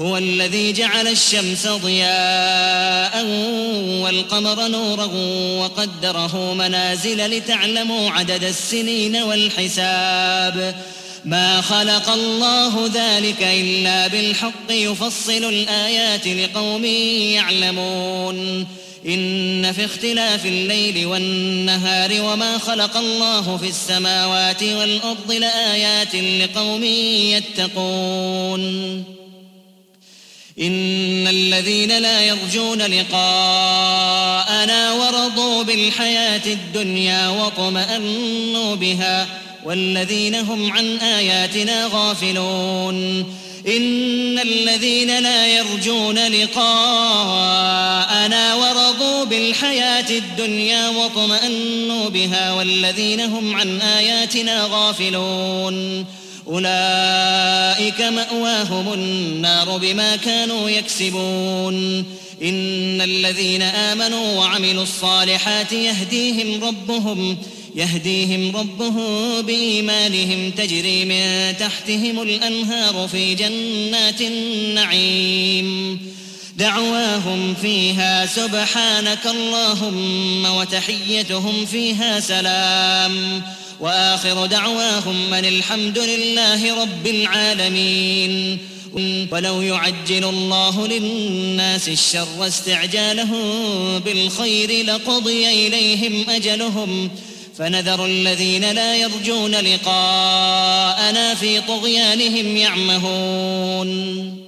هو الذي جعل الشمس ضياء والقمر نورا وقدره منازل لتعلموا عدد السنين والحساب. ما خلق الله ذلك إلا بالحق يفصل الآيات لقوم يعلمون. إن في اختلاف الليل والنهار وما خلق الله في السماوات والأرض لآيات لقوم يتقون. إن الذين لا يرجون لقاءنا ورضوا بالحياة الدنيا واطمأنوا بها والذين هم عن آياتنا غافلون. إن الذين لا يرجون لقاءنا ورضوا بالحياة الدنيا واطمأنوا بها والذين هم عن آياتنا غافلون. أولئك مأواهم النار بما كانوا يكسبون. إن الذين آمنوا وعملوا الصالحات يهديهم ربهم يهديهم ربهم بإيمانهم تجري من تحتهم الأنهار في جنات النعيم. دعواهم فيها سبحانك اللهم وتحيتهم فيها سلام. وآخر دعواهم من الحمد لله رب العالمين. ولو يعجل الله للناس الشر استعجالهم بالخير لقضي إليهم أجلهم. فنذر الذين لا يرجون لقاءنا في طغيانهم يعمهون.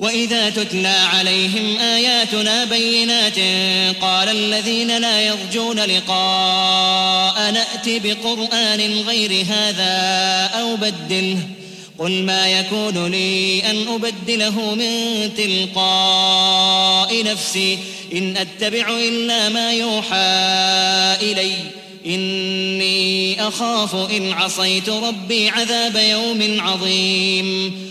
وإذا تتلى عليهم آياتنا بينات قال الذين لا يرجون لقاء نأت بقرآن غير هذا أو بدله قل ما يكون لي أن أبدله من تلقاء نفسي إن أتبع إلا ما يوحى إلي إني أخاف إن عصيت ربي عذاب يوم عظيم.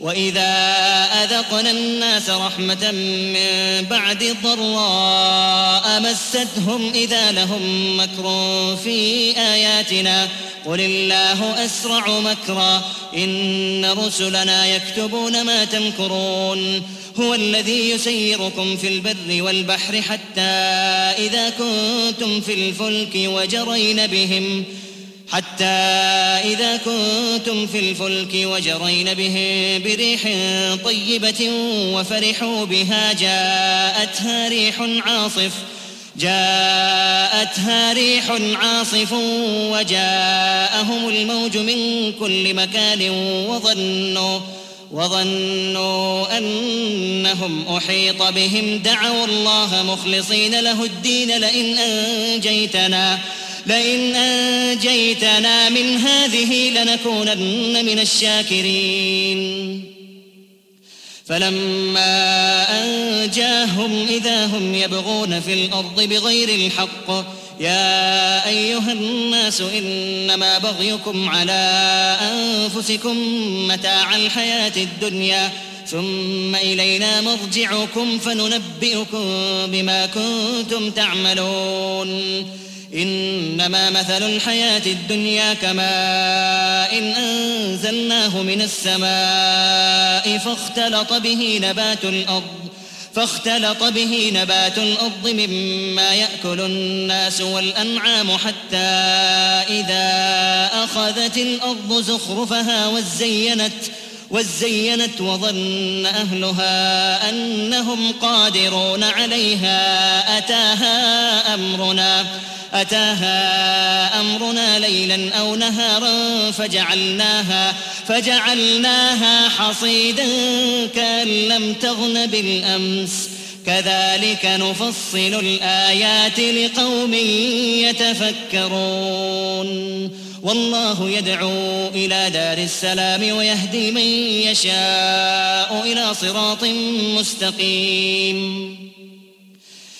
وإذا أذقنا الناس رحمة من بعد ضراء مستهم إذا لهم مكر في آياتنا. قل الله أسرع مكرا. إن رسلنا يكتبون ما تمكرون. هو الذي يسيركم في البر والبحر حتى إذا كنتم في الفلك وجرين بهم. حتى إذا كنتم في الفلك وجرين بهم بريح طيبة وفرحوا بها جاءتها ريح عاصف جاءتها ريح عاصف وجاءهم الموج من كل مكان وظنوا وظنوا أنهم أحيط بهم. دعوا الله مخلصين له الدين لئن أنجيتنا. لئن أنجيتنا من هذه لنكونن من الشاكرين. فلما أنجاهم إذا هم يبغون في الأرض بغير الحق يا أيها الناس إنما بغيكم على أنفسكم متاع الحياة الدنيا ثم إلينا مرجعكم فننبئكم بما كنتم تعملون. إنما مثل الحياة الدنيا كماء إن أنزلناه من السماء فاختلط به نبات الأرض فاختلط به نبات الأرض مما يأكل الناس والأنعام حتى إذا أخذت الأرض زخرفها وزينت وزينت وظن أهلها أنهم قادرون عليها أتاها أمرنا أتاها أمرنا ليلا أو نهارا فجعلناها فجعلناها حصيدا كأن لم تغن بالأمس. كذلك نفصل الآيات لقوم يتفكرون. والله يدعو إلى دار السلام ويهدي من يشاء إلى صراط مستقيم.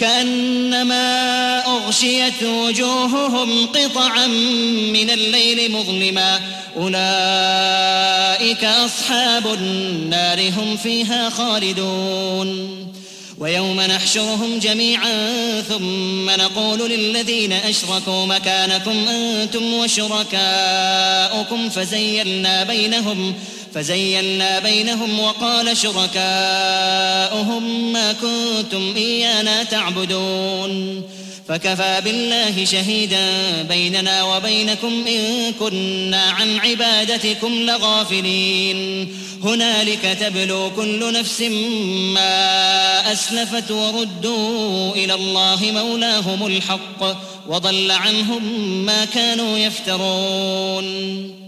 كأنما أغشيت وجوههم قطعا من الليل مظلما. أولئك أصحاب النار هم فيها خالدون. ويوم نحشرهم جميعا ثم نقول للذين أشركوا مكانكم أنتم وشركاؤكم فزيلنا بينهم فزيلنا بينهم وقال شركاؤهم ما كنتم إيانا تعبدون. فكفى بالله شهيدا بيننا وبينكم إن كنا عن عبادتكم لغافلين. هنالك تبلو كل نفس ما أسلفت وردوا إلى الله مولاهم الحق وضل عنهم ما كانوا يفترون.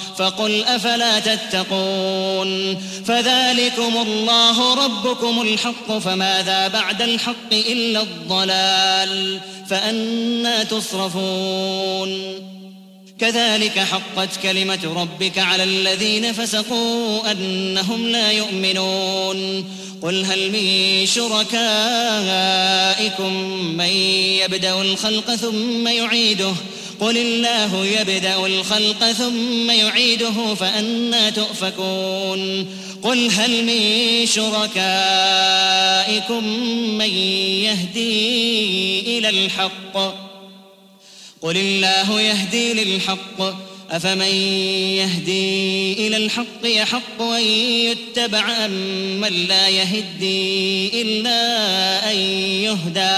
فقل أفلا تتقون فذلكم الله ربكم الحق فماذا بعد الحق إلا الضلال فأنا تصرفون كذلك حقت كلمة ربك على الذين فسقوا أنهم لا يؤمنون قل هل من شركائكم من يبدأ الخلق ثم يعيده قل الله يبدأ الخلق ثم يعيده فأنا تؤفكون. قل هل من شركائكم من يهدي إلى الحق؟ قل الله يهدي للحق. أفمن يهدي إلى الحق يحق أن يتبع أم من لا يهدي إلا أن يهدى؟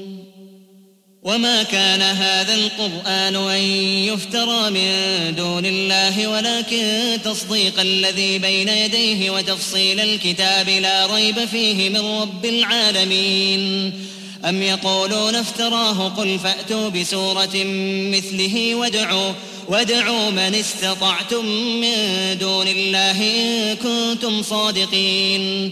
وما كان هذا القرآن أن يفترى من دون الله ولكن تصديق الذي بين يديه وتفصيل الكتاب لا ريب فيه من رب العالمين أم يقولون افتراه قل فأتوا بسورة مثله وادعوا وادعوا من استطعتم من دون الله إن كنتم صادقين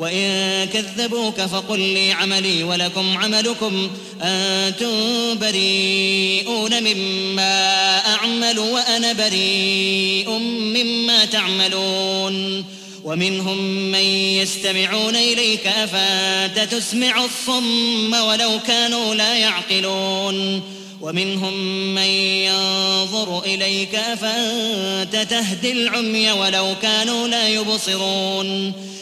وإن كذبوك فقل لي عملي ولكم عملكم. أنتم بريئون مما أعمل وأنا بريء مما تعملون. ومنهم من يستمعون إليك أفأنت تسمع الصم ولو كانوا لا يعقلون. ومنهم من ينظر إليك أفأنت تهدي العمي ولو كانوا لا يبصرون.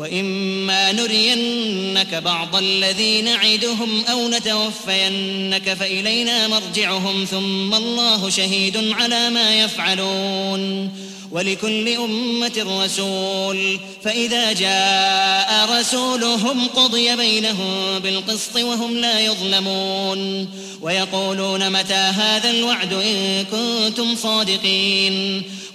وإما نرينك بعض الذي نعدهم أو نتوفينك فإلينا مرجعهم ثم الله شهيد على ما يفعلون ولكل أمة رسول فإذا جاء رسولهم قضي بينهم بالقسط وهم لا يظلمون ويقولون متى هذا الوعد إن كنتم صادقين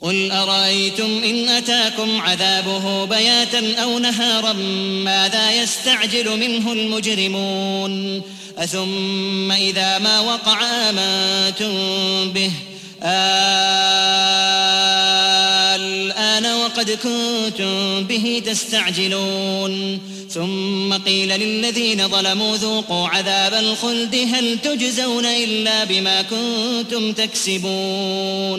قل أرأيتم إن أتاكم عذابه بياتا أو نهارا ماذا يستعجل منه المجرمون أثم إذا ما وقع آمنتم به الآن وقد كنتم به تستعجلون ثم قيل للذين ظلموا ذوقوا عذاب الخلد هل تجزون إلا بما كنتم تكسبون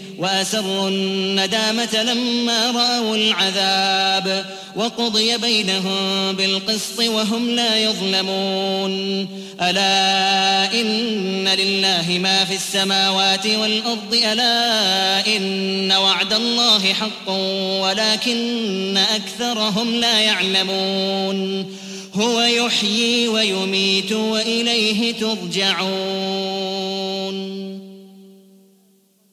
وأسروا الندامة لما رأوا العذاب وقضي بينهم بالقسط وهم لا يظلمون. ألا إن لله ما في السماوات والأرض ألا إن وعد الله حق ولكن أكثرهم لا يعلمون. هو يحيي ويميت وإليه ترجعون.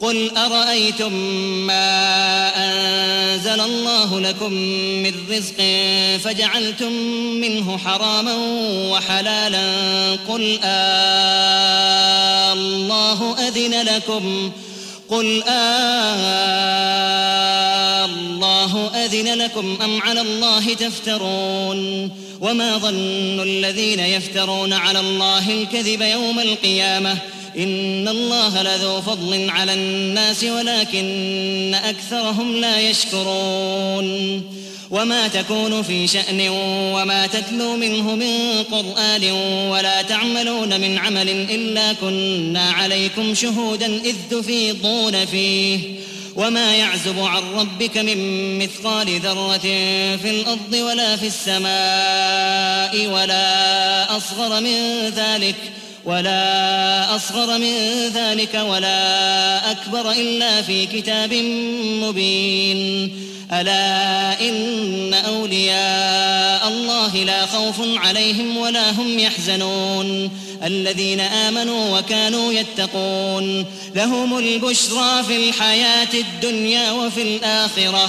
قل أرأيتم ما أنزل الله لكم من رزق فجعلتم منه حراما وحلالا قل آه الله أذن لكم قل آه الله أذن لكم أم على الله تفترون وما ظن الذين يفترون على الله الكذب يوم القيامة إن الله لذو فضل على الناس ولكن أكثرهم لا يشكرون. وما تكون في شأن وما تتلو منه من قرآن ولا تعملون من عمل إلا كنا عليكم شهودا إذ تفيضون فيه. وما يعزب عن ربك من مثقال ذرة في الأرض ولا في السماء ولا أصغر من ذلك ۖ ولا أصغر من ذلك ولا أكبر إلا في كتاب مبين. ألا إن أولياء الله لا خوف عليهم ولا هم يحزنون. الذين آمنوا وكانوا يتقون. لهم البشرى في الحياة الدنيا وفي الآخرة.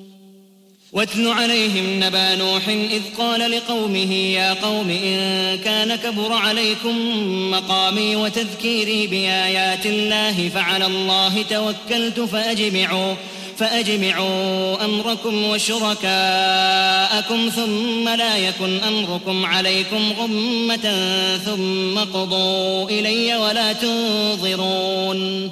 واتل عليهم نبا نوح إذ قال لقومه يا قوم إن كان كبر عليكم مقامي وتذكيري بآيات الله فعلى الله توكلت فأجمعوا فأجمعوا أمركم وشركاءكم ثم لا يكن أمركم عليكم غمة ثم قضوا إلي ولا تنظرون.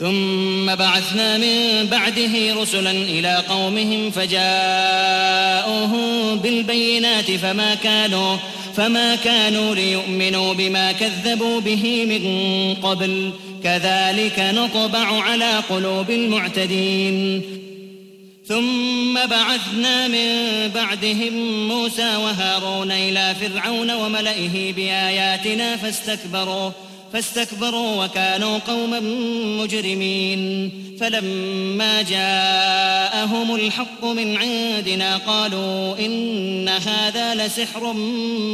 ثم بعثنا من بعده رسلا إلى قومهم فجاءوهم بالبينات فما كانوا فما كانوا ليؤمنوا بما كذبوا به من قبل. كذلك نطبع على قلوب المعتدين. ثم بعثنا من بعدهم موسى وهارون إلى فرعون وملئه بآياتنا فاستكبروا. فاستكبروا وكانوا قوما مجرمين. فلما جاءهم الحق من عندنا قالوا إن هذا لسحر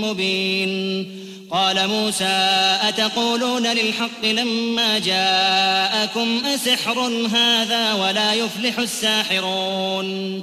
مبين. قال موسى أتقولون للحق لما جاءكم أسحر هذا ولا يفلح الساحرون.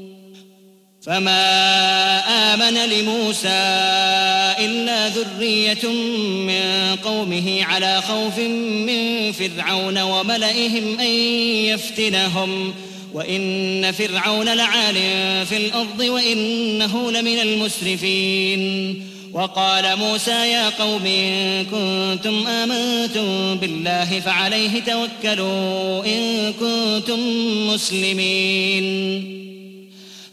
فما آمن لموسى إلا ذرية من قومه على خوف من فرعون وملئهم أن يفتنهم وإن فرعون لعال في الأرض وإنه لمن المسرفين وقال موسى يا قوم إن كنتم آمنتم بالله فعليه توكلوا إن كنتم مسلمين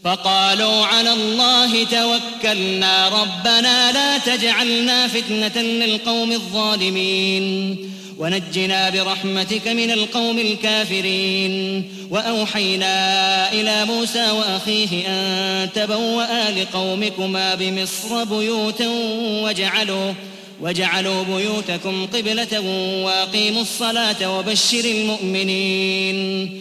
فقالوا على الله توكلنا. ربنا لا تجعلنا فتنة للقوم الظالمين. ونجنا برحمتك من القوم الكافرين. وأوحينا إلى موسى وأخيه أن تبوأ لقومكما بمصر بيوتا وجعلوا وجعلوا بيوتكم قبلة. وأقيموا الصلاة وبشر المؤمنين.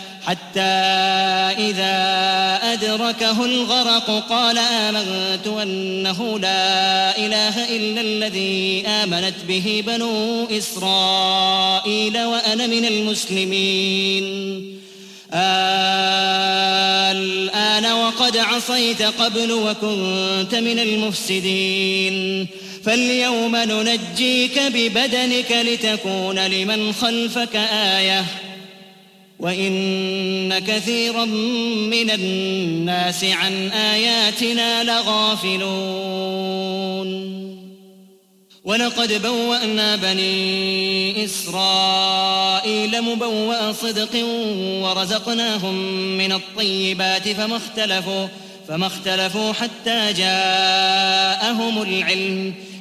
حتى إذا أدركه الغرق قال آمنت أنه لا إله إلا الذي آمنت به بنو إسرائيل وأنا من المسلمين. الآن وقد عصيت قبل وكنت من المفسدين. فاليوم ننجيك ببدنك لتكون لمن خلفك آيةً. وإن كثيرا من الناس عن آياتنا لغافلون. ولقد بوأنا بني إسرائيل مبوأ صدق ورزقناهم من الطيبات فما اختلفوا فما اختلفوا حتى جاءهم العلم.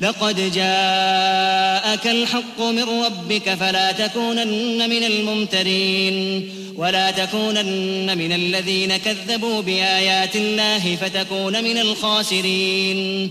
لقد جاءك الحق من ربك فلا تكونن من الممترين ولا تكونن من الذين كذبوا بآيات الله فتكون من الخاسرين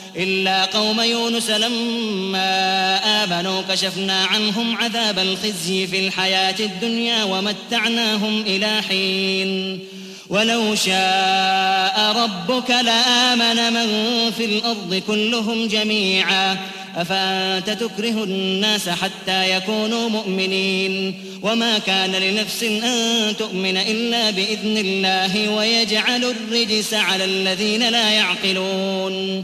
إلا قوم يونس لما آمنوا كشفنا عنهم عذاب الخزي في الحياة الدنيا ومتعناهم إلى حين. ولو شاء ربك لآمن من في الأرض كلهم جميعا. أفأنت تكره الناس حتى يكونوا مؤمنين؟ وما كان لنفس أن تؤمن إلا بإذن الله ويجعل الرجس على الذين لا يعقلون.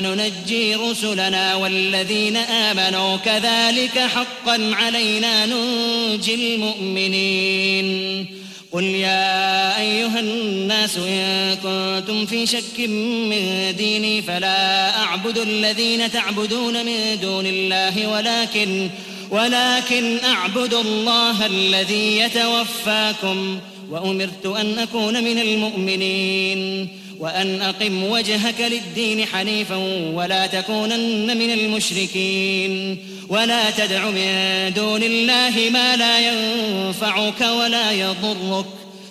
ننجي رسلنا والذين آمنوا كذلك حقا علينا ننجي المؤمنين. قل يا أيها الناس إن كنتم في شك من ديني فلا أعبد الذين تعبدون من دون الله ولكن ولكن أعبد الله الذي يتوفاكم وأمرت أن أكون من المؤمنين. وأن أقم وجهك للدين حنيفا ولا تكونن من المشركين ولا تدع من دون الله ما لا ينفعك ولا يضرك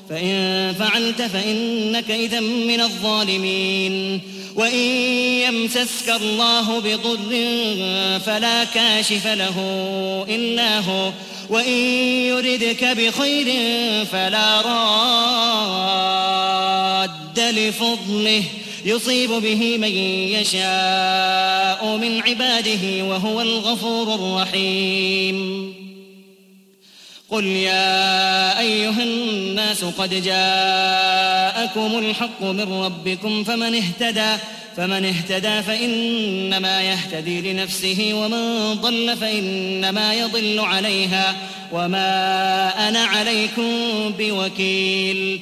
فإن فعلت فإنك إذا من الظالمين وإن يمسسك الله بضر فلا كاشف له إلا هو وإن يردك بخير فلا راد لفضله يصيب به من يشاء من عباده وهو الغفور الرحيم. قل يا أيها الناس قد جاءكم الحق من ربكم فمن اهتدى فمن اهتدى فإنما يهتدي لنفسه ومن ضل فإنما يضل عليها وما أنا عليكم بوكيل.